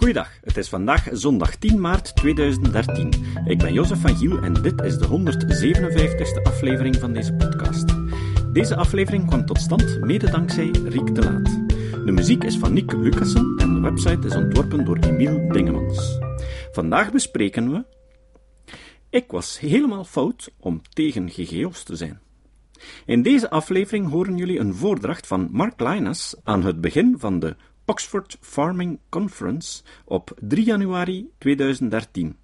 Goeiedag, het is vandaag zondag 10 maart 2013. Ik ben Jozef van Giel en dit is de 157ste aflevering van deze podcast. Deze aflevering kwam tot stand mede dankzij Riek de Laat. De muziek is van Nick Lucassen en de website is ontworpen door Emiel Dingemans. Vandaag bespreken we. Ik was helemaal fout om tegen GGO's te zijn. In deze aflevering horen jullie een voordracht van Mark Linus aan het begin van de Oxford Farming Conference op 3 januari 2013.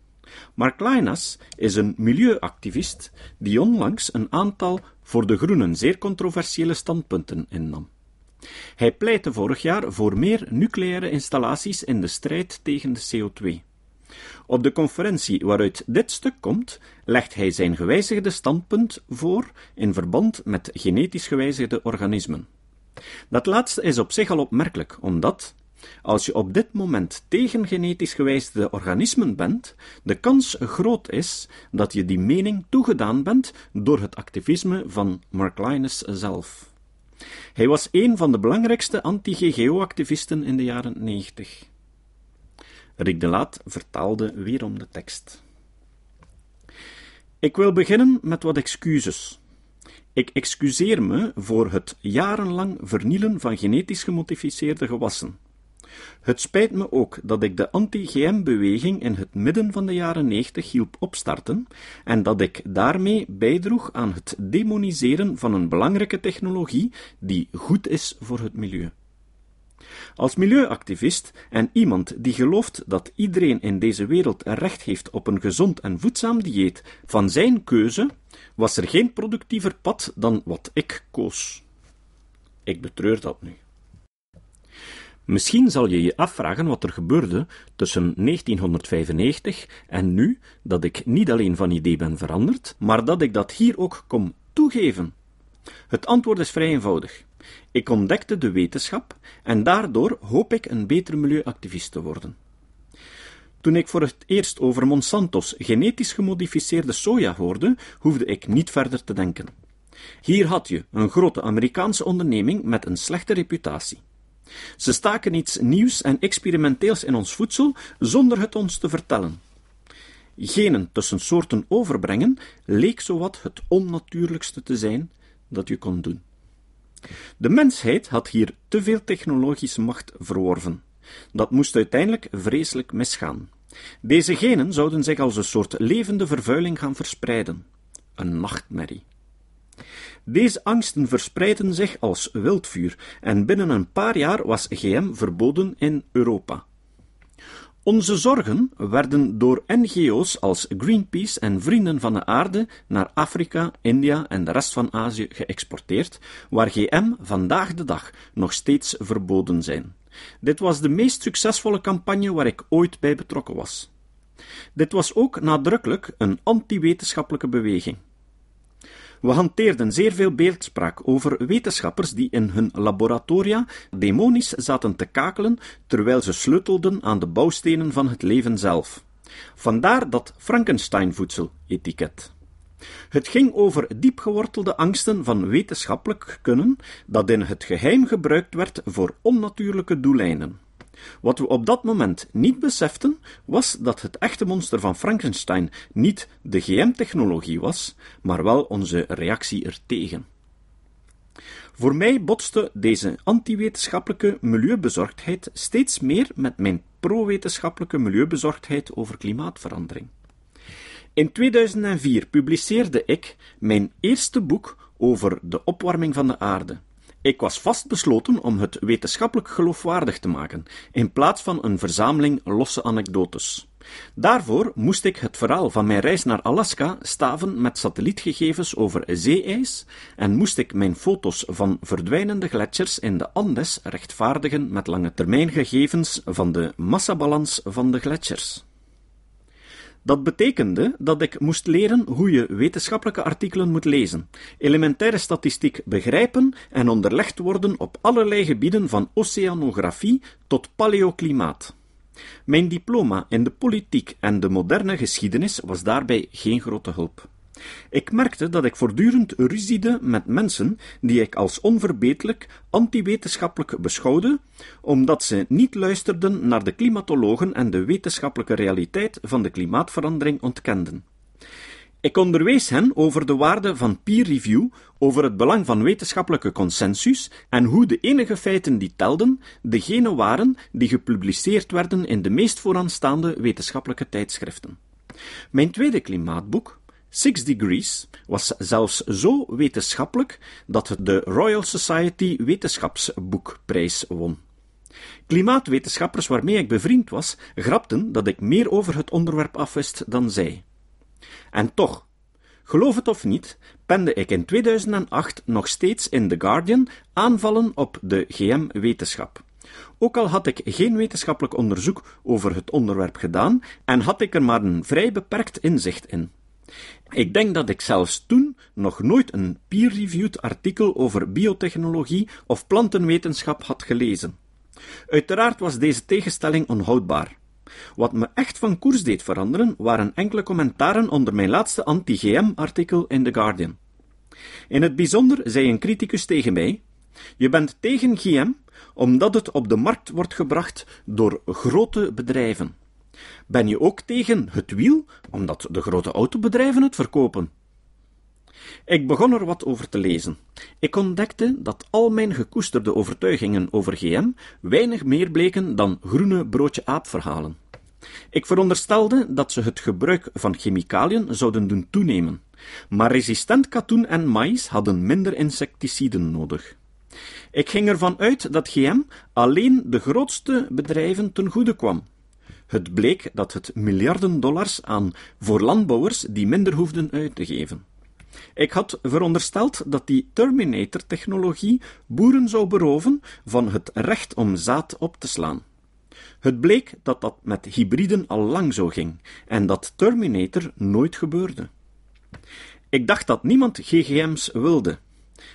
Mark Linus is een milieuactivist die onlangs een aantal voor de Groenen zeer controversiële standpunten innam. Hij pleitte vorig jaar voor meer nucleaire installaties in de strijd tegen de CO2. Op de conferentie waaruit dit stuk komt, legt hij zijn gewijzigde standpunt voor in verband met genetisch gewijzigde organismen. Dat laatste is op zich al opmerkelijk, omdat, als je op dit moment tegen genetisch gewijzigde organismen bent, de kans groot is dat je die mening toegedaan bent door het activisme van Mark Linus zelf. Hij was een van de belangrijkste anti-GGO-activisten in de jaren 90. Rick de Laat vertaalde weerom de tekst. Ik wil beginnen met wat excuses. Ik excuseer me voor het jarenlang vernielen van genetisch gemodificeerde gewassen. Het spijt me ook dat ik de anti-GM-beweging in het midden van de jaren 90 hielp opstarten en dat ik daarmee bijdroeg aan het demoniseren van een belangrijke technologie die goed is voor het milieu. Als milieuactivist en iemand die gelooft dat iedereen in deze wereld recht heeft op een gezond en voedzaam dieet van zijn keuze, was er geen productiever pad dan wat ik koos. Ik betreur dat nu. Misschien zal je je afvragen wat er gebeurde tussen 1995 en nu dat ik niet alleen van idee ben veranderd, maar dat ik dat hier ook kom toegeven. Het antwoord is vrij eenvoudig. Ik ontdekte de wetenschap en daardoor hoop ik een betere milieuactivist te worden. Toen ik voor het eerst over Monsanto's genetisch gemodificeerde soja hoorde, hoefde ik niet verder te denken. Hier had je een grote Amerikaanse onderneming met een slechte reputatie. Ze staken iets nieuws en experimenteels in ons voedsel zonder het ons te vertellen. Genen tussen soorten overbrengen leek zowat het onnatuurlijkste te zijn dat je kon doen. De mensheid had hier te veel technologische macht verworven. Dat moest uiteindelijk vreselijk misgaan. Deze genen zouden zich als een soort levende vervuiling gaan verspreiden. Een nachtmerrie. Deze angsten verspreidden zich als wildvuur en binnen een paar jaar was GM verboden in Europa. Onze zorgen werden door NGO's als Greenpeace en Vrienden van de Aarde naar Afrika, India en de rest van Azië geëxporteerd, waar GM vandaag de dag nog steeds verboden zijn. Dit was de meest succesvolle campagne waar ik ooit bij betrokken was. Dit was ook nadrukkelijk een anti-wetenschappelijke beweging. We hanteerden zeer veel beeldspraak over wetenschappers die in hun laboratoria demonisch zaten te kakelen terwijl ze sleutelden aan de bouwstenen van het leven zelf. Vandaar dat Frankenstein-voedsel-etiket. Het ging over diepgewortelde angsten van wetenschappelijk kunnen dat in het geheim gebruikt werd voor onnatuurlijke doeleinden. Wat we op dat moment niet beseften, was dat het echte monster van Frankenstein niet de GM-technologie was, maar wel onze reactie ertegen. Voor mij botste deze antiwetenschappelijke milieubezorgdheid steeds meer met mijn pro-wetenschappelijke milieubezorgdheid over klimaatverandering. In 2004 publiceerde ik mijn eerste boek over de opwarming van de aarde. Ik was vastbesloten om het wetenschappelijk geloofwaardig te maken, in plaats van een verzameling losse anekdotes. Daarvoor moest ik het verhaal van mijn reis naar Alaska staven met satellietgegevens over zeeijs en moest ik mijn foto's van verdwijnende gletsjers in de Andes rechtvaardigen met lange termijn gegevens van de massabalans van de gletsjers. Dat betekende dat ik moest leren hoe je wetenschappelijke artikelen moet lezen, elementaire statistiek begrijpen en onderlegd worden op allerlei gebieden van oceanografie tot paleoklimaat. Mijn diploma in de politiek en de moderne geschiedenis was daarbij geen grote hulp. Ik merkte dat ik voortdurend ruziede met mensen die ik als onverbeterlijk antiwetenschappelijk beschouwde, omdat ze niet luisterden naar de klimatologen en de wetenschappelijke realiteit van de klimaatverandering ontkenden. Ik onderwees hen over de waarde van peer review, over het belang van wetenschappelijke consensus en hoe de enige feiten die telden, degene waren die gepubliceerd werden in de meest vooraanstaande wetenschappelijke tijdschriften. Mijn tweede klimaatboek, Six Degrees was zelfs zo wetenschappelijk dat het de Royal Society Wetenschapsboekprijs won. Klimaatwetenschappers waarmee ik bevriend was, grapten dat ik meer over het onderwerp afwist dan zij. En toch, geloof het of niet, pende ik in 2008 nog steeds in The Guardian aanvallen op de GM-wetenschap. Ook al had ik geen wetenschappelijk onderzoek over het onderwerp gedaan en had ik er maar een vrij beperkt inzicht in. Ik denk dat ik zelfs toen nog nooit een peer-reviewed artikel over biotechnologie of plantenwetenschap had gelezen. Uiteraard was deze tegenstelling onhoudbaar. Wat me echt van koers deed veranderen, waren enkele commentaren onder mijn laatste anti-GM-artikel in The Guardian. In het bijzonder zei een criticus tegen mij: Je bent tegen GM omdat het op de markt wordt gebracht door grote bedrijven. Ben je ook tegen het wiel, omdat de grote autobedrijven het verkopen? Ik begon er wat over te lezen. Ik ontdekte dat al mijn gekoesterde overtuigingen over GM weinig meer bleken dan groene broodje-aap-verhalen. Ik veronderstelde dat ze het gebruik van chemicaliën zouden doen toenemen, maar resistent katoen en maïs hadden minder insecticiden nodig. Ik ging ervan uit dat GM alleen de grootste bedrijven ten goede kwam, het bleek dat het miljarden dollars aan voor landbouwers die minder hoefden uit te geven. Ik had verondersteld dat die Terminator-technologie boeren zou beroven van het recht om zaad op te slaan. Het bleek dat dat met hybriden al lang zo ging en dat Terminator nooit gebeurde. Ik dacht dat niemand GGM's wilde,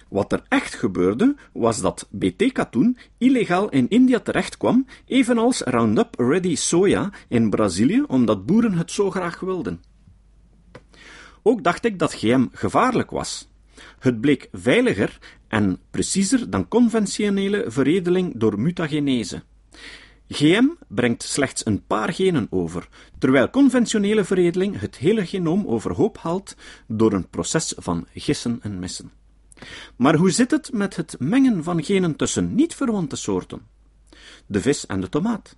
wat er echt gebeurde, was dat BT-katoen illegaal in India terechtkwam, evenals Roundup Ready soja in Brazilië, omdat boeren het zo graag wilden. Ook dacht ik dat GM gevaarlijk was. Het bleek veiliger en preciezer dan conventionele veredeling door mutagenese. GM brengt slechts een paar genen over, terwijl conventionele veredeling het hele genoom overhoop haalt door een proces van gissen en missen. Maar hoe zit het met het mengen van genen tussen niet-verwante soorten? De vis en de tomaat.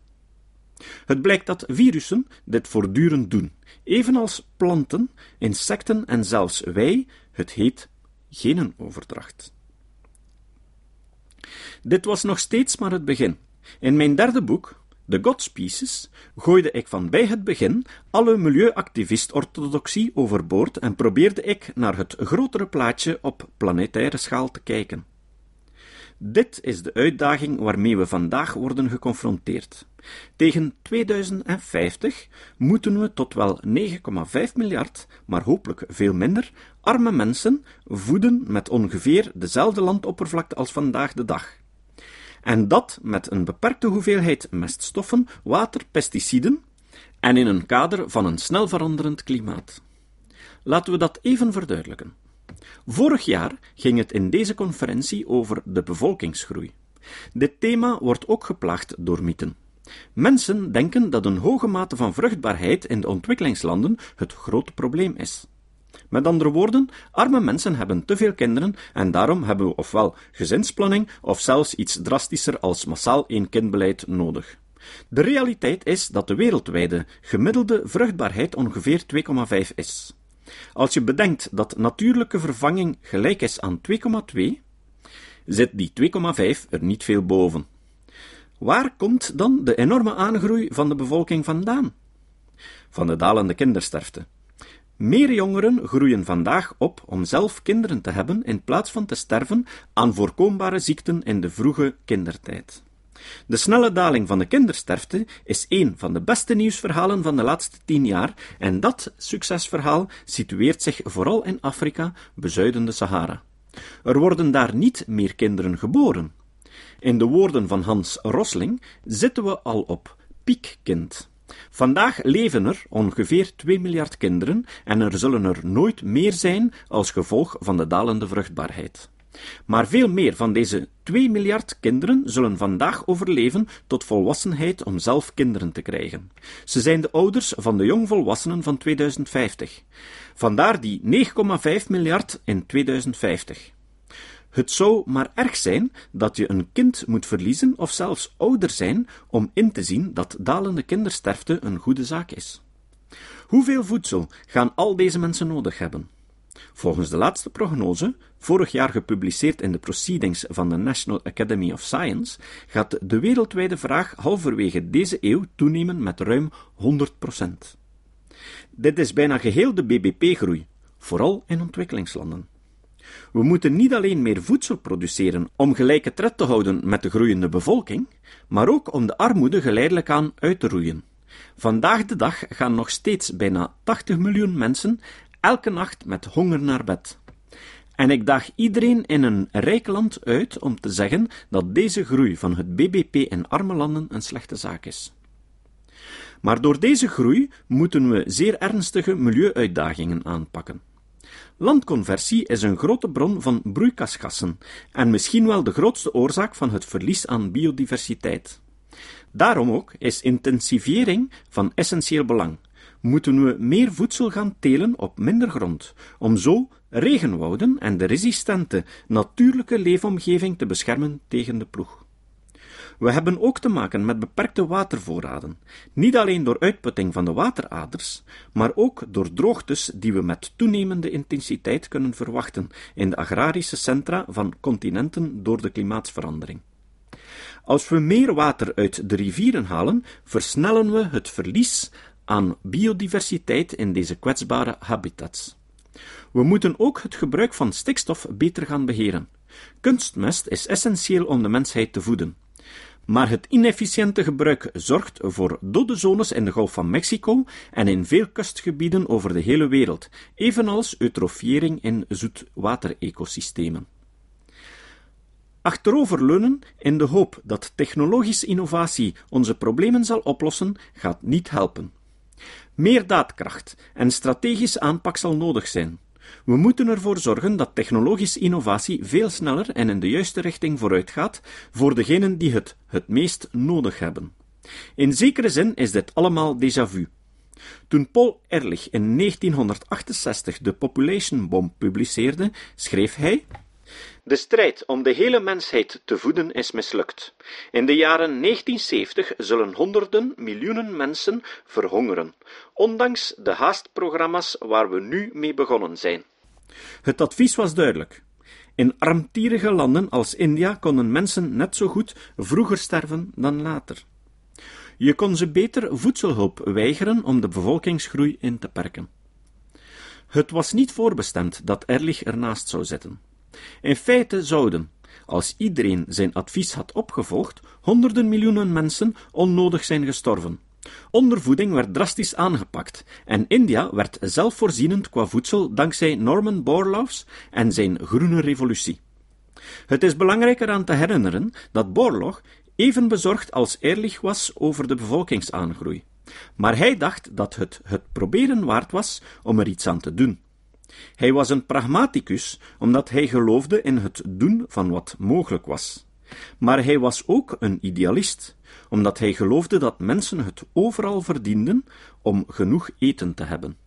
Het blijkt dat virussen dit voortdurend doen, evenals planten, insecten en zelfs wij, het heet genenoverdracht. Dit was nog steeds maar het begin. In mijn derde boek, The God Species, gooide ik van bij het begin alle milieuactivist-orthodoxie overboord en probeerde ik naar het grotere plaatje op planetaire schaal te kijken. Dit is de uitdaging waarmee we vandaag worden geconfronteerd. Tegen 2050 moeten we tot wel 9,5 miljard, maar hopelijk veel minder, arme mensen voeden met ongeveer dezelfde landoppervlakte als vandaag de dag. En dat met een beperkte hoeveelheid meststoffen, water, pesticiden en in een kader van een snel veranderend klimaat. Laten we dat even verduidelijken. Vorig jaar ging het in deze conferentie over de bevolkingsgroei. Dit thema wordt ook geplaagd door mythen. Mensen denken dat een hoge mate van vruchtbaarheid in de ontwikkelingslanden het grote probleem is. Met andere woorden, arme mensen hebben te veel kinderen en daarom hebben we ofwel gezinsplanning of zelfs iets drastischer als massaal één-kindbeleid nodig. De realiteit is dat de wereldwijde gemiddelde vruchtbaarheid ongeveer 2,5 is. Als je bedenkt dat natuurlijke vervanging gelijk is aan 2,2, zit die 2,5 er niet veel boven. Waar komt dan de enorme aangroei van de bevolking vandaan? Van de dalende kindersterfte. Meer jongeren groeien vandaag op om zelf kinderen te hebben in plaats van te sterven aan voorkombare ziekten in de vroege kindertijd. De snelle daling van de kindersterfte is een van de beste nieuwsverhalen van de laatste tien jaar, en dat succesverhaal situeert zich vooral in Afrika, bezuiden de Sahara. Er worden daar niet meer kinderen geboren. In de woorden van Hans Rosling zitten we al op piekkind. Vandaag leven er ongeveer 2 miljard kinderen en er zullen er nooit meer zijn als gevolg van de dalende vruchtbaarheid. Maar veel meer van deze 2 miljard kinderen zullen vandaag overleven tot volwassenheid om zelf kinderen te krijgen. Ze zijn de ouders van de jongvolwassenen van 2050. Vandaar die 9,5 miljard in 2050. Het zou maar erg zijn dat je een kind moet verliezen of zelfs ouder zijn om in te zien dat dalende kindersterfte een goede zaak is. Hoeveel voedsel gaan al deze mensen nodig hebben? Volgens de laatste prognose, vorig jaar gepubliceerd in de Proceedings van de National Academy of Science, gaat de wereldwijde vraag halverwege deze eeuw toenemen met ruim 100%. Dit is bijna geheel de BBP-groei, vooral in ontwikkelingslanden. We moeten niet alleen meer voedsel produceren om gelijke tred te houden met de groeiende bevolking, maar ook om de armoede geleidelijk aan uit te roeien. Vandaag de dag gaan nog steeds bijna 80 miljoen mensen elke nacht met honger naar bed. En ik daag iedereen in een rijk land uit om te zeggen dat deze groei van het BBP in arme landen een slechte zaak is. Maar door deze groei moeten we zeer ernstige milieuuitdagingen aanpakken. Landconversie is een grote bron van broeikasgassen en misschien wel de grootste oorzaak van het verlies aan biodiversiteit. Daarom ook is intensiviering van essentieel belang. Moeten we meer voedsel gaan telen op minder grond, om zo regenwouden en de resistente natuurlijke leefomgeving te beschermen tegen de ploeg. We hebben ook te maken met beperkte watervoorraden, niet alleen door uitputting van de wateraders, maar ook door droogtes die we met toenemende intensiteit kunnen verwachten in de agrarische centra van continenten door de klimaatsverandering. Als we meer water uit de rivieren halen, versnellen we het verlies aan biodiversiteit in deze kwetsbare habitats. We moeten ook het gebruik van stikstof beter gaan beheren. Kunstmest is essentieel om de mensheid te voeden. Maar het inefficiënte gebruik zorgt voor dode zones in de Golf van Mexico en in veel kustgebieden over de hele wereld, evenals eutrofiëring in zoetwaterecosystemen. Achteroverleunen in de hoop dat technologische innovatie onze problemen zal oplossen, gaat niet helpen. Meer daadkracht en strategische aanpak zal nodig zijn. We moeten ervoor zorgen dat technologische innovatie veel sneller en in de juiste richting vooruitgaat voor degenen die het het meest nodig hebben. In zekere zin is dit allemaal déjà vu. Toen Paul Ehrlich in 1968 de Population Bomb publiceerde, schreef hij de strijd om de hele mensheid te voeden is mislukt. In de jaren 1970 zullen honderden miljoenen mensen verhongeren, ondanks de haastprogramma's waar we nu mee begonnen zijn. Het advies was duidelijk. In armtierige landen als India konden mensen net zo goed vroeger sterven dan later. Je kon ze beter voedselhulp weigeren om de bevolkingsgroei in te perken. Het was niet voorbestemd dat Ehrlich ernaast zou zitten. In feite zouden, als iedereen zijn advies had opgevolgd, honderden miljoenen mensen onnodig zijn gestorven. Ondervoeding werd drastisch aangepakt en India werd zelfvoorzienend qua voedsel dankzij Norman Borlaug's en zijn groene revolutie. Het is belangrijk eraan te herinneren dat Borlaug even bezorgd als Ehrlich was over de bevolkingsaangroei. Maar hij dacht dat het het proberen waard was om er iets aan te doen. Hij was een pragmaticus, omdat hij geloofde in het doen van wat mogelijk was. Maar hij was ook een idealist, omdat hij geloofde dat mensen het overal verdienden om genoeg eten te hebben.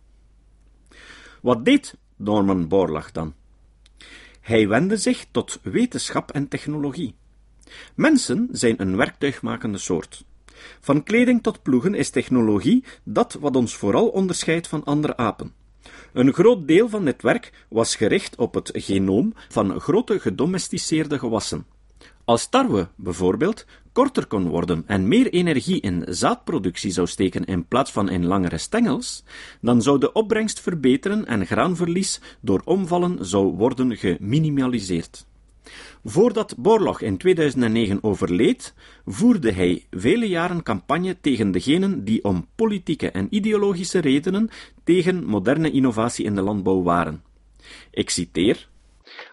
Wat deed Norman Borlaug dan? Hij wendde zich tot wetenschap en technologie. Mensen zijn een werktuigmakende soort. Van kleding tot ploegen is technologie dat wat ons vooral onderscheidt van andere apen. Een groot deel van dit werk was gericht op het genoom van grote gedomesticeerde gewassen. Als tarwe, bijvoorbeeld, korter kon worden en meer energie in zaadproductie zou steken in plaats van in langere stengels, dan zou de opbrengst verbeteren en graanverlies door omvallen zou worden geminimaliseerd. Voordat Borlaug in 2009 overleed, voerde hij vele jaren campagne tegen degenen die om politieke en ideologische redenen tegen moderne innovatie in de landbouw waren. Ik citeer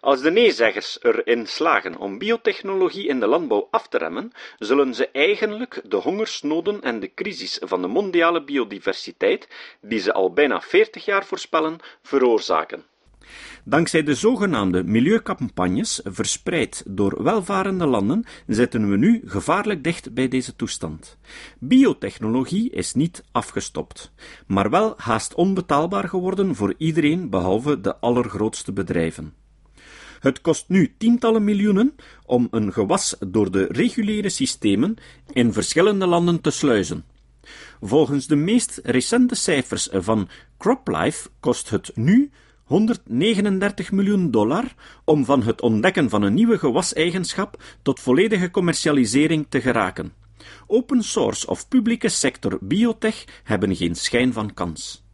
Als de nee-zeggers erin slagen om biotechnologie in de landbouw af te remmen, zullen ze eigenlijk de hongersnoden en de crisis van de mondiale biodiversiteit, die ze al bijna 40 jaar voorspellen, veroorzaken. Dankzij de zogenaamde milieucampagnes, verspreid door welvarende landen, zitten we nu gevaarlijk dicht bij deze toestand. Biotechnologie is niet afgestopt, maar wel haast onbetaalbaar geworden voor iedereen behalve de allergrootste bedrijven. Het kost nu tientallen miljoenen om een gewas door de reguliere systemen in verschillende landen te sluizen. Volgens de meest recente cijfers van CropLife kost het nu 139 miljoen dollar om van het ontdekken van een nieuwe gewaseigenschap tot volledige commercialisering te geraken. Open source of publieke sector biotech hebben geen schijn van kans.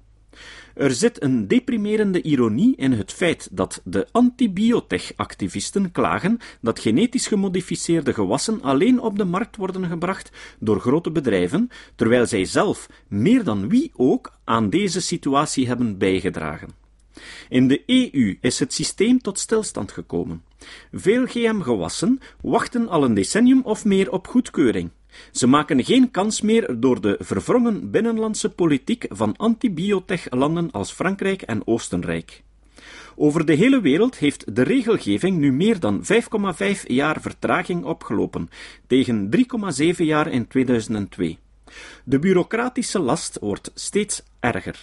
Er zit een deprimerende ironie in het feit dat de anti-biotech-activisten klagen dat genetisch gemodificeerde gewassen alleen op de markt worden gebracht door grote bedrijven, terwijl zij zelf meer dan wie ook aan deze situatie hebben bijgedragen. In de EU is het systeem tot stilstand gekomen. Veel GM-gewassen wachten al een decennium of meer op goedkeuring. Ze maken geen kans meer door de verwrongen binnenlandse politiek van anti-biotech-landen als Frankrijk en Oostenrijk. Over de hele wereld heeft de regelgeving nu meer dan 5,5 jaar vertraging opgelopen, tegen 3,7 jaar in 2002. De bureaucratische last wordt steeds erger.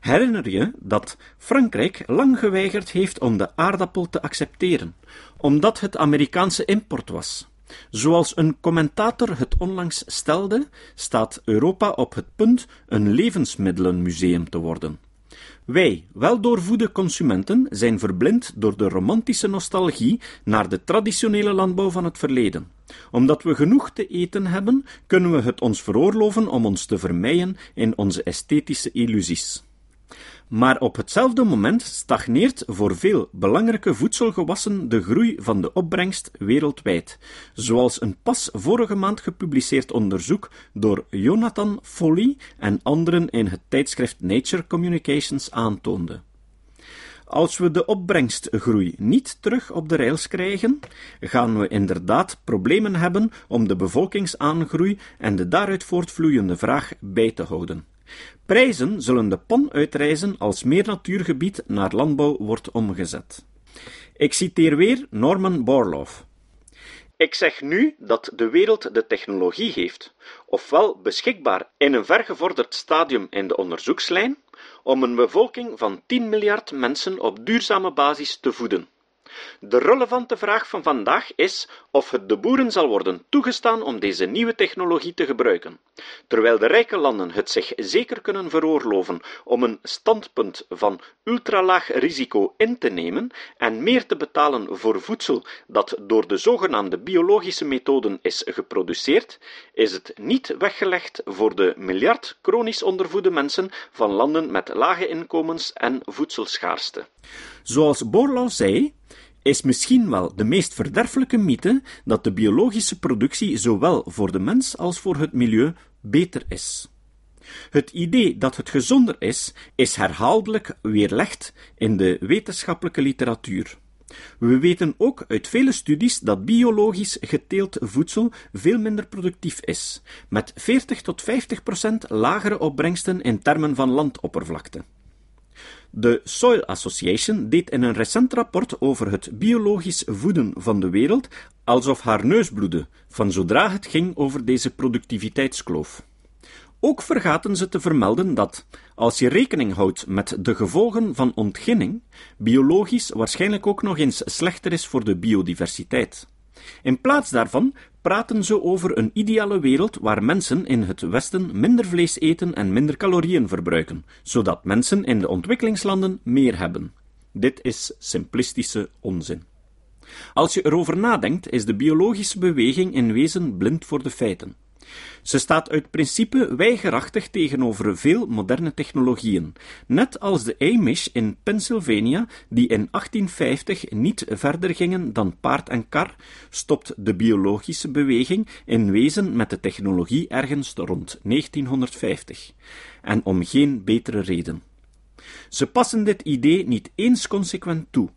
Herinner je dat Frankrijk lang geweigerd heeft om de aardappel te accepteren, omdat het Amerikaanse import was? Zoals een commentator het onlangs stelde, staat Europa op het punt een levensmiddelenmuseum te worden. Wij, weldoorvoede consumenten, zijn verblind door de romantische nostalgie naar de traditionele landbouw van het verleden. Omdat we genoeg te eten hebben, kunnen we het ons veroorloven om ons te vermeien in onze esthetische illusies. Maar op hetzelfde moment stagneert voor veel belangrijke voedselgewassen de groei van de opbrengst wereldwijd, zoals een pas vorige maand gepubliceerd onderzoek door Jonathan Foley en anderen in het tijdschrift Nature Communications aantoonde. Als we de opbrengstgroei niet terug op de rails krijgen, gaan we inderdaad problemen hebben om de bevolkingsaangroei en de daaruit voortvloeiende vraag bij te houden. Prijzen zullen de pan uitreizen als meer natuurgebied naar landbouw wordt omgezet. Ik citeer weer Norman Borlaug. Ik zeg nu dat de wereld de technologie heeft, ofwel beschikbaar in een vergevorderd stadium in de onderzoekslijn, om een bevolking van 10 miljard mensen op duurzame basis te voeden. De relevante vraag van vandaag is of het de boeren zal worden toegestaan om deze nieuwe technologie te gebruiken. Terwijl de rijke landen het zich zeker kunnen veroorloven om een standpunt van ultralaag risico in te nemen en meer te betalen voor voedsel dat door de zogenaamde biologische methoden is geproduceerd, is het niet weggelegd voor de miljard chronisch ondervoede mensen van landen met lage inkomens en voedselschaarste. Zoals Borlaug zei, is misschien wel de meest verderfelijke mythe dat de biologische productie zowel voor de mens als voor het milieu beter is. Het idee dat het gezonder is, is herhaaldelijk weerlegd in de wetenschappelijke literatuur. We weten ook uit vele studies dat biologisch geteeld voedsel veel minder productief is, met 40 tot 50 procent lagere opbrengsten in termen van landoppervlakte. De Soil Association deed in een recent rapport over het biologisch voeden van de wereld alsof haar neus bloedde, van zodra het ging over deze productiviteitskloof. Ook vergaten ze te vermelden dat, als je rekening houdt met de gevolgen van ontginning, biologisch waarschijnlijk ook nog eens slechter is voor de biodiversiteit. In plaats daarvan praten ze over een ideale wereld waar mensen in het Westen minder vlees eten en minder calorieën verbruiken, zodat mensen in de ontwikkelingslanden meer hebben. Dit is simplistische onzin. Als je erover nadenkt, is de biologische beweging in wezen blind voor de feiten. Ze staat uit principe weigerachtig tegenover veel moderne technologieën, net als de Amish in Pennsylvania, die in 1850 niet verder gingen dan paard en kar, stopt de biologische beweging in wezen met de technologie ergens rond 1950, en om geen betere reden. Ze passen dit idee niet eens consequent toe.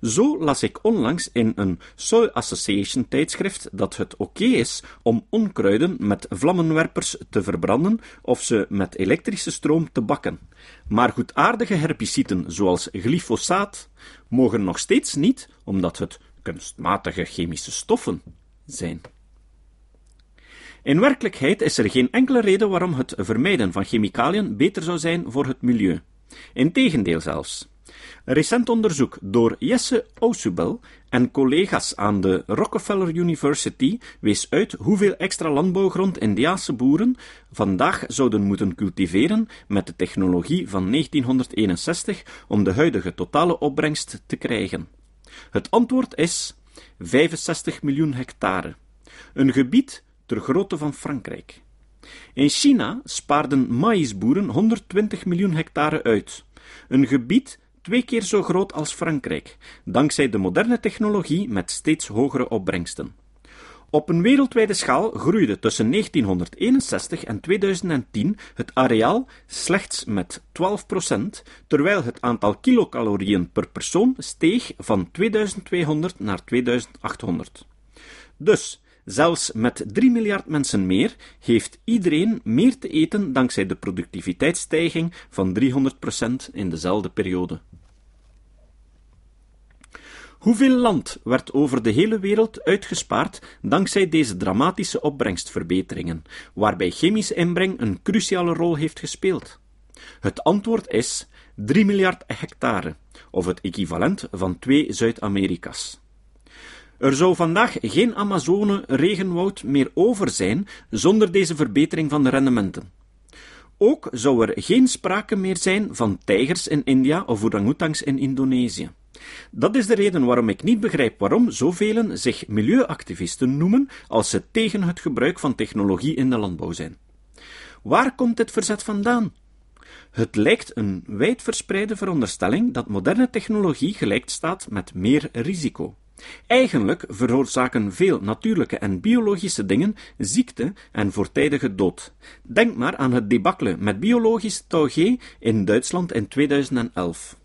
Zo las ik onlangs in een Soil Association tijdschrift dat het oké is om onkruiden met vlammenwerpers te verbranden of ze met elektrische stroom te bakken. Maar goedaardige herbiciden zoals glyfosaat mogen nog steeds niet, omdat het kunstmatige chemische stoffen zijn. In werkelijkheid is er geen enkele reden waarom het vermijden van chemicaliën beter zou zijn voor het milieu. Integendeel zelfs. Recent onderzoek door Jesse Ousubel en collega's aan de Rockefeller University wees uit hoeveel extra landbouwgrond Indiaanse boeren vandaag zouden moeten cultiveren met de technologie van 1961 om de huidige totale opbrengst te krijgen. Het antwoord is 65 miljoen hectare. Een gebied ter grootte van Frankrijk. In China spaarden maïsboeren 120 miljoen hectare uit. Een gebied twee keer zo groot als Frankrijk, dankzij de moderne technologie met steeds hogere opbrengsten. Op een wereldwijde schaal groeide tussen 1961 en 2010 het areaal slechts met 12%, terwijl het aantal kilocalorieën per persoon steeg van 2200 naar 2800. Dus, zelfs met 3 miljard mensen meer, heeft iedereen meer te eten dankzij de productiviteitsstijging van 300% in dezelfde periode. Hoeveel land werd over de hele wereld uitgespaard dankzij deze dramatische opbrengstverbeteringen, waarbij chemische inbreng een cruciale rol heeft gespeeld? Het antwoord is 3 miljard hectare, of het equivalent van twee Zuid-Amerika's. Er zou vandaag geen Amazone-regenwoud meer over zijn zonder deze verbetering van de rendementen. Ook zou er geen sprake meer zijn van tijgers in India of orangutangs in Indonesië. Dat is de reden waarom ik niet begrijp waarom zoveel zich milieuactivisten noemen als ze tegen het gebruik van technologie in de landbouw zijn. Waar komt dit verzet vandaan? Het lijkt een wijdverspreide veronderstelling dat moderne technologie gelijk staat met meer risico. Eigenlijk veroorzaken veel natuurlijke en biologische dingen ziekte en voortijdige dood. Denk maar aan het debakkelen met biologisch taugé in Duitsland in 2011.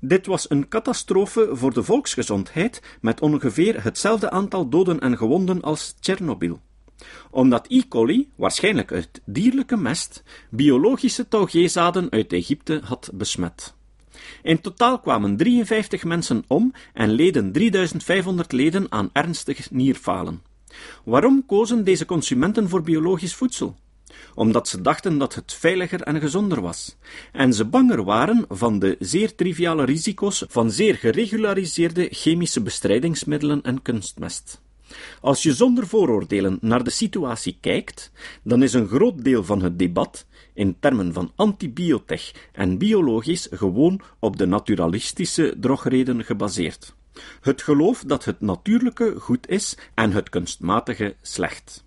Dit was een catastrofe voor de volksgezondheid met ongeveer hetzelfde aantal doden en gewonden als Tsjernobyl omdat E. coli, waarschijnlijk uit dierlijke mest, biologische taugézaden uit Egypte had besmet. In totaal kwamen 53 mensen om en leden 3500 leden aan ernstig nierfalen. Waarom kozen deze consumenten voor biologisch voedsel? omdat ze dachten dat het veiliger en gezonder was, en ze banger waren van de zeer triviale risico's van zeer geregulariseerde chemische bestrijdingsmiddelen en kunstmest. Als je zonder vooroordelen naar de situatie kijkt, dan is een groot deel van het debat in termen van antibiotech en biologisch gewoon op de naturalistische drogreden gebaseerd. Het geloof dat het natuurlijke goed is en het kunstmatige slecht.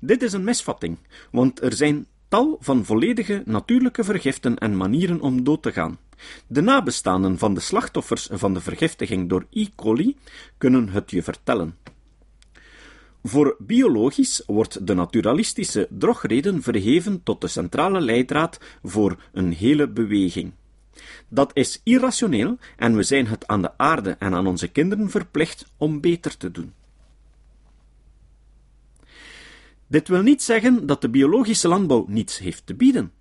Dit is een misvatting, want er zijn tal van volledige natuurlijke vergiften en manieren om dood te gaan. De nabestaanden van de slachtoffers van de vergiftiging door E. coli kunnen het je vertellen. Voor biologisch wordt de naturalistische drogreden verheven tot de centrale leidraad voor een hele beweging. Dat is irrationeel en we zijn het aan de aarde en aan onze kinderen verplicht om beter te doen. Dit wil niet zeggen dat de biologische landbouw niets heeft te bieden.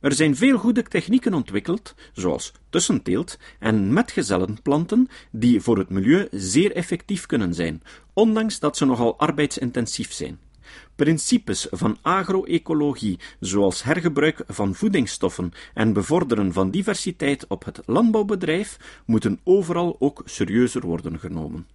Er zijn veel goede technieken ontwikkeld, zoals tussenteelt en metgezellenplanten, die voor het milieu zeer effectief kunnen zijn, ondanks dat ze nogal arbeidsintensief zijn. Principes van agroecologie, zoals hergebruik van voedingsstoffen en bevorderen van diversiteit op het landbouwbedrijf, moeten overal ook serieuzer worden genomen.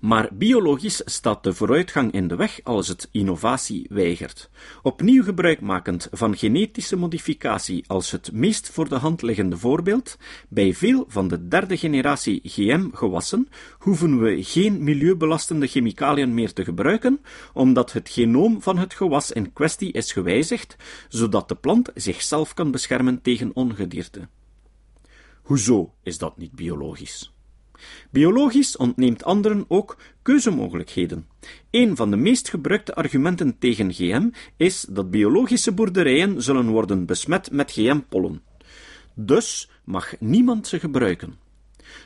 Maar biologisch staat de vooruitgang in de weg als het innovatie weigert. Opnieuw gebruikmakend van genetische modificatie als het meest voor de hand liggende voorbeeld, bij veel van de derde generatie GM-gewassen hoeven we geen milieubelastende chemicaliën meer te gebruiken, omdat het genoom van het gewas in kwestie is gewijzigd, zodat de plant zichzelf kan beschermen tegen ongedierte. Hoezo is dat niet biologisch? Biologisch ontneemt anderen ook keuzemogelijkheden. Een van de meest gebruikte argumenten tegen GM is dat biologische boerderijen zullen worden besmet met GM-pollen. Dus mag niemand ze gebruiken.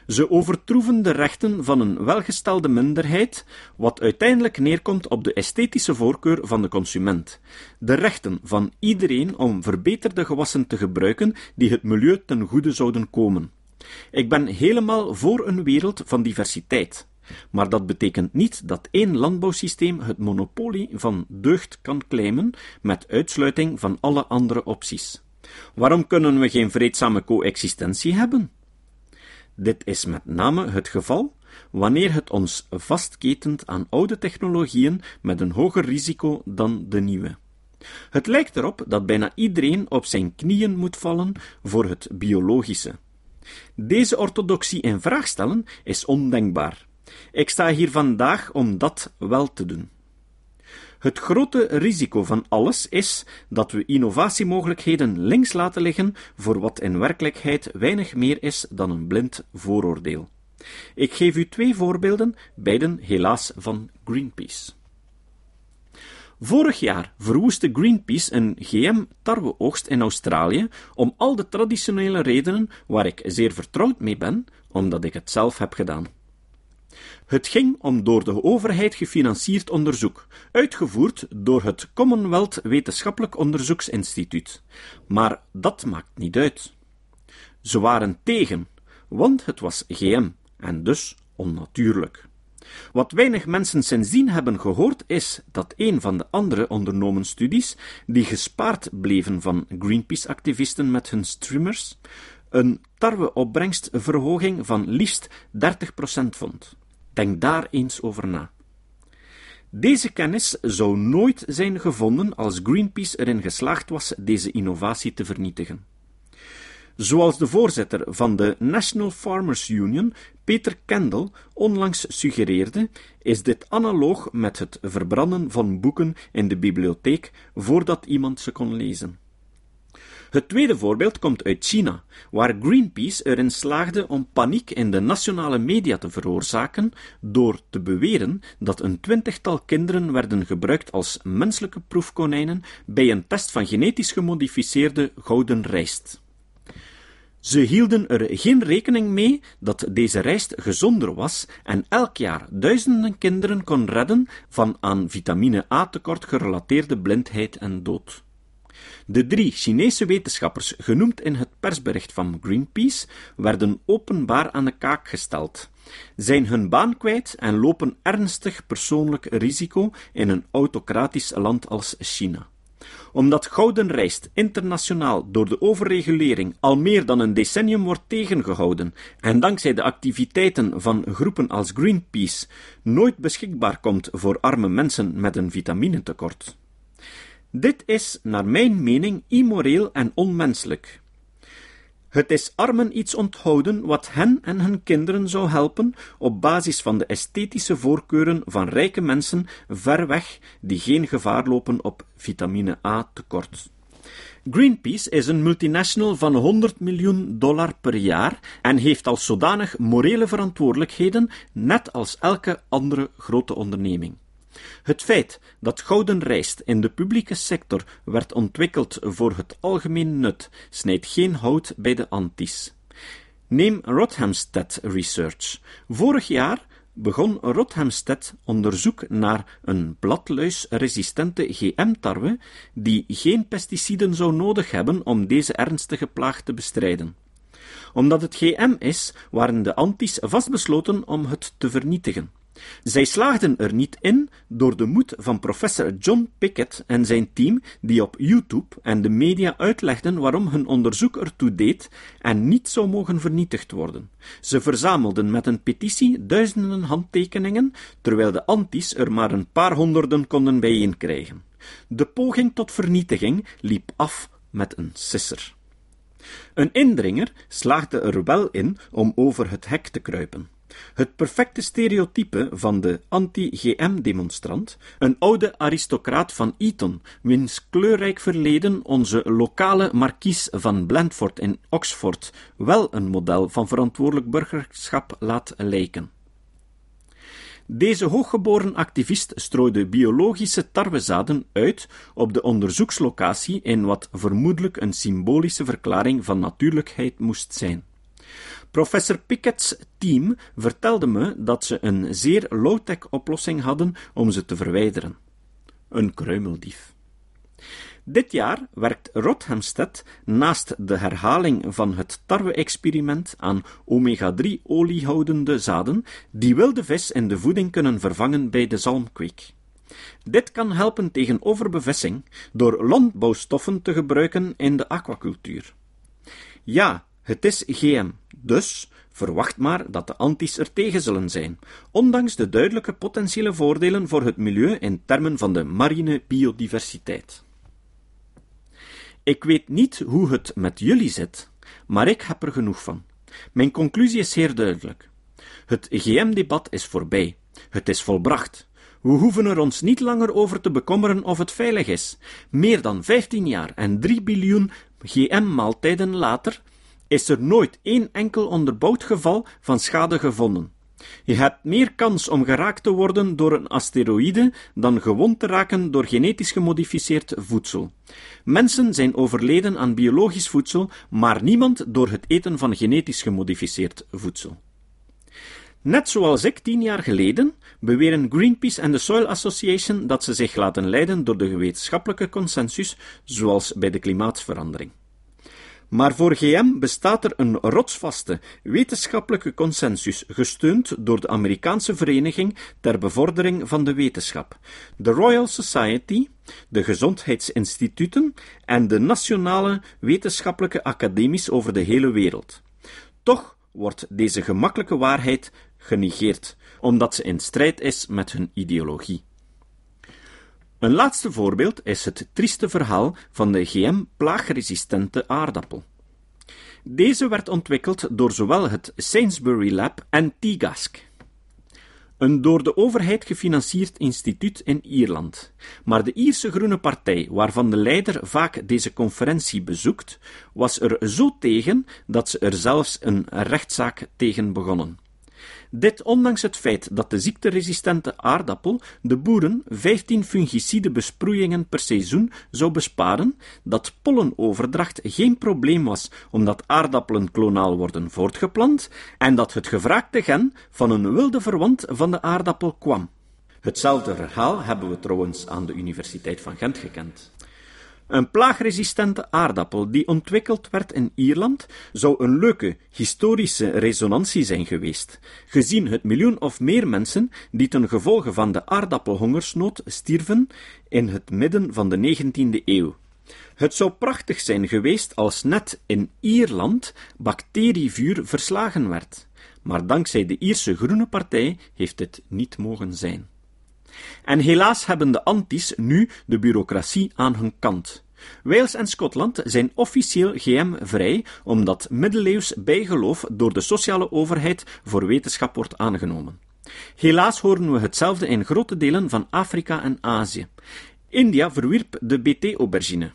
Ze overtroeven de rechten van een welgestelde minderheid, wat uiteindelijk neerkomt op de esthetische voorkeur van de consument. De rechten van iedereen om verbeterde gewassen te gebruiken die het milieu ten goede zouden komen. Ik ben helemaal voor een wereld van diversiteit. Maar dat betekent niet dat één landbouwsysteem het monopolie van deugd kan claimen met uitsluiting van alle andere opties. Waarom kunnen we geen vreedzame coexistentie hebben? Dit is met name het geval wanneer het ons vastketent aan oude technologieën met een hoger risico dan de nieuwe. Het lijkt erop dat bijna iedereen op zijn knieën moet vallen voor het biologische. Deze orthodoxie in vraag stellen is ondenkbaar. Ik sta hier vandaag om dat wel te doen. Het grote risico van alles is dat we innovatiemogelijkheden links laten liggen voor wat in werkelijkheid weinig meer is dan een blind vooroordeel. Ik geef u twee voorbeelden, beiden helaas van Greenpeace. Vorig jaar verwoestte Greenpeace een GM-tarweoogst in Australië om al de traditionele redenen waar ik zeer vertrouwd mee ben, omdat ik het zelf heb gedaan. Het ging om door de overheid gefinancierd onderzoek, uitgevoerd door het Commonwealth Wetenschappelijk Onderzoeksinstituut. Maar dat maakt niet uit. Ze waren tegen, want het was GM en dus onnatuurlijk. Wat weinig mensen sindsdien hebben gehoord is dat een van de andere ondernomen studies, die gespaard bleven van Greenpeace-activisten met hun streamers, een tarweopbrengstverhoging van liefst 30% vond. Denk daar eens over na. Deze kennis zou nooit zijn gevonden als Greenpeace erin geslaagd was deze innovatie te vernietigen. Zoals de voorzitter van de National Farmers Union, Peter Kendall, onlangs suggereerde, is dit analoog met het verbranden van boeken in de bibliotheek voordat iemand ze kon lezen. Het tweede voorbeeld komt uit China, waar Greenpeace erin slaagde om paniek in de nationale media te veroorzaken door te beweren dat een twintigtal kinderen werden gebruikt als menselijke proefkonijnen bij een test van genetisch gemodificeerde gouden rijst. Ze hielden er geen rekening mee dat deze rijst gezonder was en elk jaar duizenden kinderen kon redden van aan vitamine A tekort gerelateerde blindheid en dood. De drie Chinese wetenschappers, genoemd in het persbericht van Greenpeace, werden openbaar aan de kaak gesteld, zijn hun baan kwijt en lopen ernstig persoonlijk risico in een autocratisch land als China omdat gouden rijst internationaal door de overregulering al meer dan een decennium wordt tegengehouden en dankzij de activiteiten van groepen als Greenpeace nooit beschikbaar komt voor arme mensen met een vitaminetekort. Dit is, naar mijn mening, immoreel en onmenselijk. Het is armen iets onthouden wat hen en hun kinderen zou helpen op basis van de esthetische voorkeuren van rijke mensen ver weg die geen gevaar lopen op vitamine A tekort. Greenpeace is een multinational van 100 miljoen dollar per jaar en heeft als zodanig morele verantwoordelijkheden, net als elke andere grote onderneming. Het feit dat gouden rijst in de publieke sector werd ontwikkeld voor het algemeen nut, snijdt geen hout bij de antis. Neem Rothamsted Research. Vorig jaar begon Rothamsted onderzoek naar een bladluisresistente GM-tarwe die geen pesticiden zou nodig hebben om deze ernstige plaag te bestrijden. Omdat het GM is, waren de antis vastbesloten om het te vernietigen. Zij slaagden er niet in door de moed van professor John Pickett en zijn team, die op YouTube en de media uitlegden waarom hun onderzoek ertoe deed en niet zou mogen vernietigd worden. Ze verzamelden met een petitie duizenden handtekeningen, terwijl de antis er maar een paar honderden konden bijeenkrijgen. De poging tot vernietiging liep af met een sisser. Een indringer slaagde er wel in om over het hek te kruipen. Het perfecte stereotype van de anti-GM-demonstrant, een oude aristocraat van Eton, wiens kleurrijk verleden onze lokale markies van Blandford in Oxford wel een model van verantwoordelijk burgerschap laat lijken. Deze hooggeboren activist strooide biologische tarwezaden uit op de onderzoekslocatie in wat vermoedelijk een symbolische verklaring van natuurlijkheid moest zijn. Professor Pickett's team vertelde me dat ze een zeer low-tech oplossing hadden om ze te verwijderen. Een kruimeldief. Dit jaar werkt Rothamsted naast de herhaling van het tarwe-experiment aan omega-3 oliehoudende zaden die wilde vis in de voeding kunnen vervangen bij de zalmkweek. Dit kan helpen tegen overbevissing door landbouwstoffen te gebruiken in de aquacultuur. Ja, het is GM, dus verwacht maar dat de antis er tegen zullen zijn, ondanks de duidelijke potentiële voordelen voor het milieu in termen van de marine biodiversiteit. Ik weet niet hoe het met jullie zit, maar ik heb er genoeg van. Mijn conclusie is zeer duidelijk. Het GM-debat is voorbij. Het is volbracht. We hoeven er ons niet langer over te bekommeren of het veilig is. Meer dan 15 jaar en 3 biljoen GM-maaltijden later is er nooit één enkel onderbouwd geval van schade gevonden. Je hebt meer kans om geraakt te worden door een asteroïde dan gewond te raken door genetisch gemodificeerd voedsel. Mensen zijn overleden aan biologisch voedsel, maar niemand door het eten van genetisch gemodificeerd voedsel. Net zoals ik tien jaar geleden, beweren Greenpeace en de Soil Association dat ze zich laten leiden door de wetenschappelijke consensus, zoals bij de klimaatverandering. Maar voor GM bestaat er een rotsvaste wetenschappelijke consensus, gesteund door de Amerikaanse Vereniging ter Bevordering van de Wetenschap, de Royal Society, de gezondheidsinstituten en de nationale wetenschappelijke academies over de hele wereld. Toch wordt deze gemakkelijke waarheid genegeerd, omdat ze in strijd is met hun ideologie. Een laatste voorbeeld is het trieste verhaal van de GM-plaagresistente aardappel. Deze werd ontwikkeld door zowel het Sainsbury Lab en TIGASC, een door de overheid gefinancierd instituut in Ierland. Maar de Ierse Groene Partij, waarvan de leider vaak deze conferentie bezoekt, was er zo tegen dat ze er zelfs een rechtszaak tegen begonnen. Dit ondanks het feit dat de ziekteresistente aardappel de boeren 15 fungicide besproeiingen per seizoen zou besparen, dat pollenoverdracht geen probleem was omdat aardappelen klonaal worden voortgeplant en dat het gevraagde gen van een wilde verwant van de aardappel kwam. Hetzelfde verhaal hebben we trouwens aan de Universiteit van Gent gekend. Een plaagresistente aardappel die ontwikkeld werd in Ierland zou een leuke historische resonantie zijn geweest, gezien het miljoen of meer mensen die ten gevolge van de aardappelhongersnood stierven in het midden van de 19e eeuw. Het zou prachtig zijn geweest als net in Ierland bacterievuur verslagen werd, maar dankzij de Ierse Groene Partij heeft dit niet mogen zijn. En helaas hebben de antis nu de bureaucratie aan hun kant. Wales en Schotland zijn officieel GM-vrij, omdat middeleeuws bijgeloof door de sociale overheid voor wetenschap wordt aangenomen. Helaas horen we hetzelfde in grote delen van Afrika en Azië. India verwierp de BT-aubergine.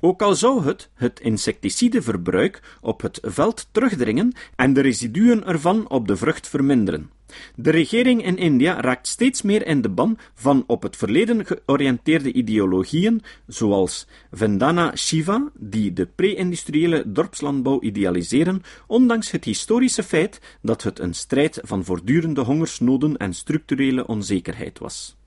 Ook al zou het, het insecticideverbruik op het veld terugdringen en de residuen ervan op de vrucht verminderen. De regering in India raakt steeds meer in de ban van op het verleden georiënteerde ideologieën, zoals Vandana Shiva, die de pre-industriële dorpslandbouw idealiseren, ondanks het historische feit dat het een strijd van voortdurende hongersnoden en structurele onzekerheid was.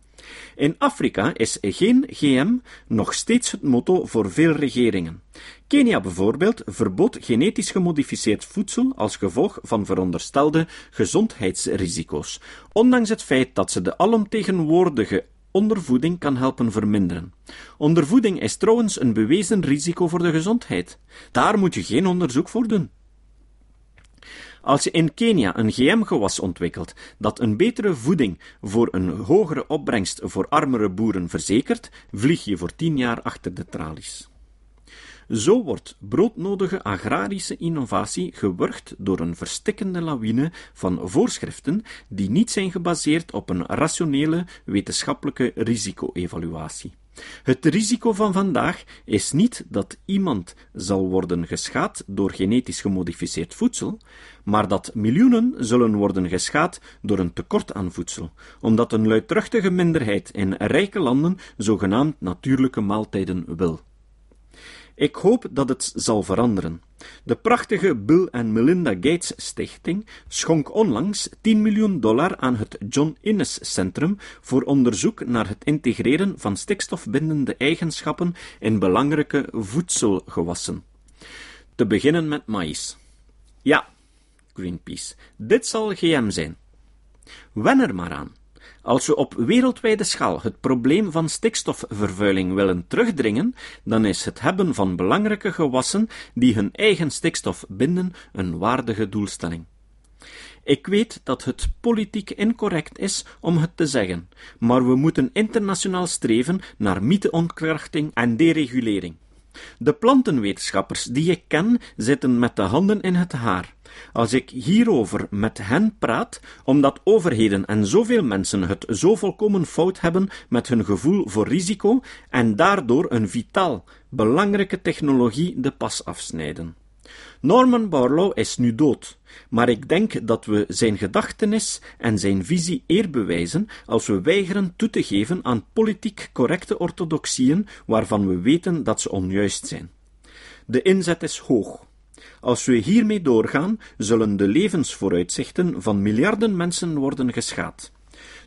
In Afrika is geen GM nog steeds het motto voor veel regeringen. Kenia bijvoorbeeld verbood genetisch gemodificeerd voedsel als gevolg van veronderstelde gezondheidsrisico's, ondanks het feit dat ze de alomtegenwoordige ondervoeding kan helpen verminderen. Ondervoeding is trouwens een bewezen risico voor de gezondheid. Daar moet je geen onderzoek voor doen. Als je in Kenia een GM-gewas ontwikkelt dat een betere voeding voor een hogere opbrengst voor armere boeren verzekert, vlieg je voor tien jaar achter de tralies. Zo wordt broodnodige agrarische innovatie gewurgd door een verstikkende lawine van voorschriften die niet zijn gebaseerd op een rationele wetenschappelijke risico-evaluatie. Het risico van vandaag is niet dat iemand zal worden geschaad door genetisch gemodificeerd voedsel, maar dat miljoenen zullen worden geschaad door een tekort aan voedsel, omdat een luidruchtige minderheid in rijke landen zogenaamd natuurlijke maaltijden wil. Ik hoop dat het zal veranderen. De prachtige Bill en Melinda Gates Stichting schonk onlangs 10 miljoen dollar aan het John Innes Centrum voor onderzoek naar het integreren van stikstofbindende eigenschappen in belangrijke voedselgewassen. Te beginnen met maïs. Ja, Greenpeace, dit zal GM zijn. Wen er maar aan. Als we op wereldwijde schaal het probleem van stikstofvervuiling willen terugdringen, dan is het hebben van belangrijke gewassen die hun eigen stikstof binden een waardige doelstelling. Ik weet dat het politiek incorrect is om het te zeggen, maar we moeten internationaal streven naar mytheontkrachting en deregulering. De plantenwetenschappers die ik ken zitten met de handen in het haar. Als ik hierover met hen praat, omdat overheden en zoveel mensen het zo volkomen fout hebben met hun gevoel voor risico en daardoor een vitaal, belangrijke technologie de pas afsnijden. Norman Barlow is nu dood, maar ik denk dat we zijn gedachtenis en zijn visie eer bewijzen als we weigeren toe te geven aan politiek correcte orthodoxieën waarvan we weten dat ze onjuist zijn. De inzet is hoog. Als we hiermee doorgaan, zullen de levensvooruitzichten van miljarden mensen worden geschaad.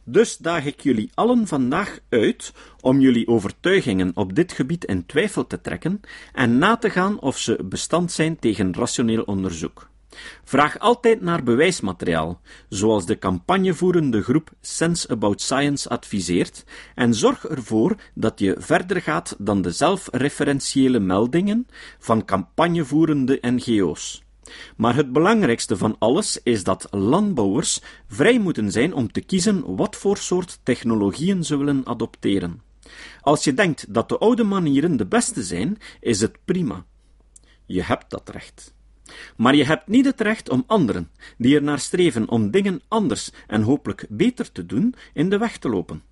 Dus daag ik jullie allen vandaag uit om jullie overtuigingen op dit gebied in twijfel te trekken en na te gaan of ze bestand zijn tegen rationeel onderzoek. Vraag altijd naar bewijsmateriaal, zoals de campagnevoerende groep Sense About Science adviseert, en zorg ervoor dat je verder gaat dan de zelfreferentiële meldingen van campagnevoerende NGO's. Maar het belangrijkste van alles is dat landbouwers vrij moeten zijn om te kiezen wat voor soort technologieën ze willen adopteren. Als je denkt dat de oude manieren de beste zijn, is het prima. Je hebt dat recht. Maar je hebt niet het recht om anderen, die er naar streven om dingen anders en hopelijk beter te doen, in de weg te lopen.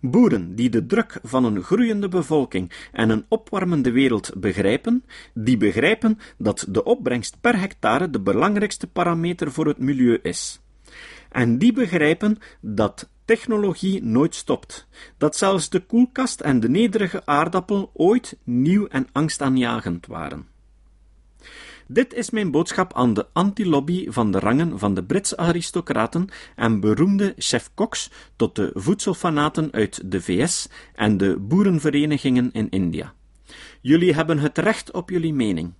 Boeren die de druk van een groeiende bevolking en een opwarmende wereld begrijpen, die begrijpen dat de opbrengst per hectare de belangrijkste parameter voor het milieu is. En die begrijpen dat technologie nooit stopt, dat zelfs de koelkast en de nederige aardappel ooit nieuw en angstaanjagend waren. Dit is mijn boodschap aan de anti-lobby van de rangen van de Britse aristocraten en beroemde chef-koks tot de voedselfanaten uit de VS en de boerenverenigingen in India. Jullie hebben het recht op jullie mening.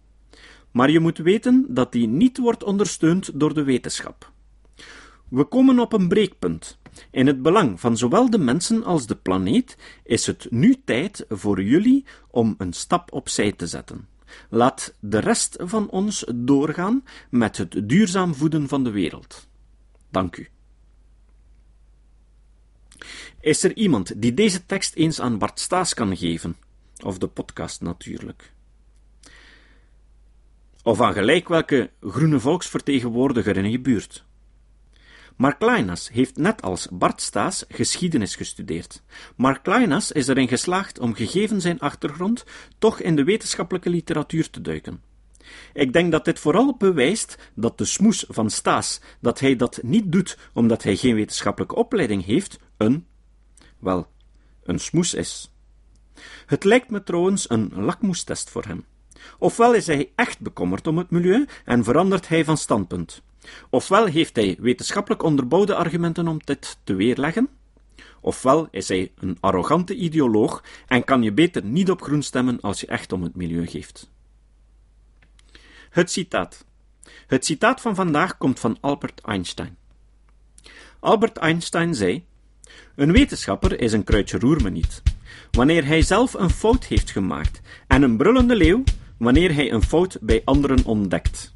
Maar je moet weten dat die niet wordt ondersteund door de wetenschap. We komen op een breekpunt. In het belang van zowel de mensen als de planeet is het nu tijd voor jullie om een stap opzij te zetten. Laat de rest van ons doorgaan met het duurzaam voeden van de wereld. Dank u. Is er iemand die deze tekst eens aan Bart Staes kan geven? Of de podcast natuurlijk. Of aan gelijk welke groene volksvertegenwoordiger in je buurt. Mark Kleinas heeft net als Bart Staes geschiedenis gestudeerd. Mark Kleinas is erin geslaagd om gegeven zijn achtergrond toch in de wetenschappelijke literatuur te duiken. Ik denk dat dit vooral bewijst dat de smoes van Staes, dat hij dat niet doet omdat hij geen wetenschappelijke opleiding heeft, een, wel, een smoes is. Het lijkt me trouwens een lakmoestest voor hem. Ofwel is hij echt bekommerd om het milieu en verandert hij van standpunt. Ofwel heeft hij wetenschappelijk onderbouwde argumenten om dit te weerleggen, ofwel is hij een arrogante ideoloog en kan je beter niet op groen stemmen als je echt om het milieu geeft. Het citaat. Het citaat van vandaag komt van Albert Einstein. Albert Einstein zei: Een wetenschapper is een kruidje roer me niet. Wanneer hij zelf een fout heeft gemaakt, en een brullende leeuw wanneer hij een fout bij anderen ontdekt.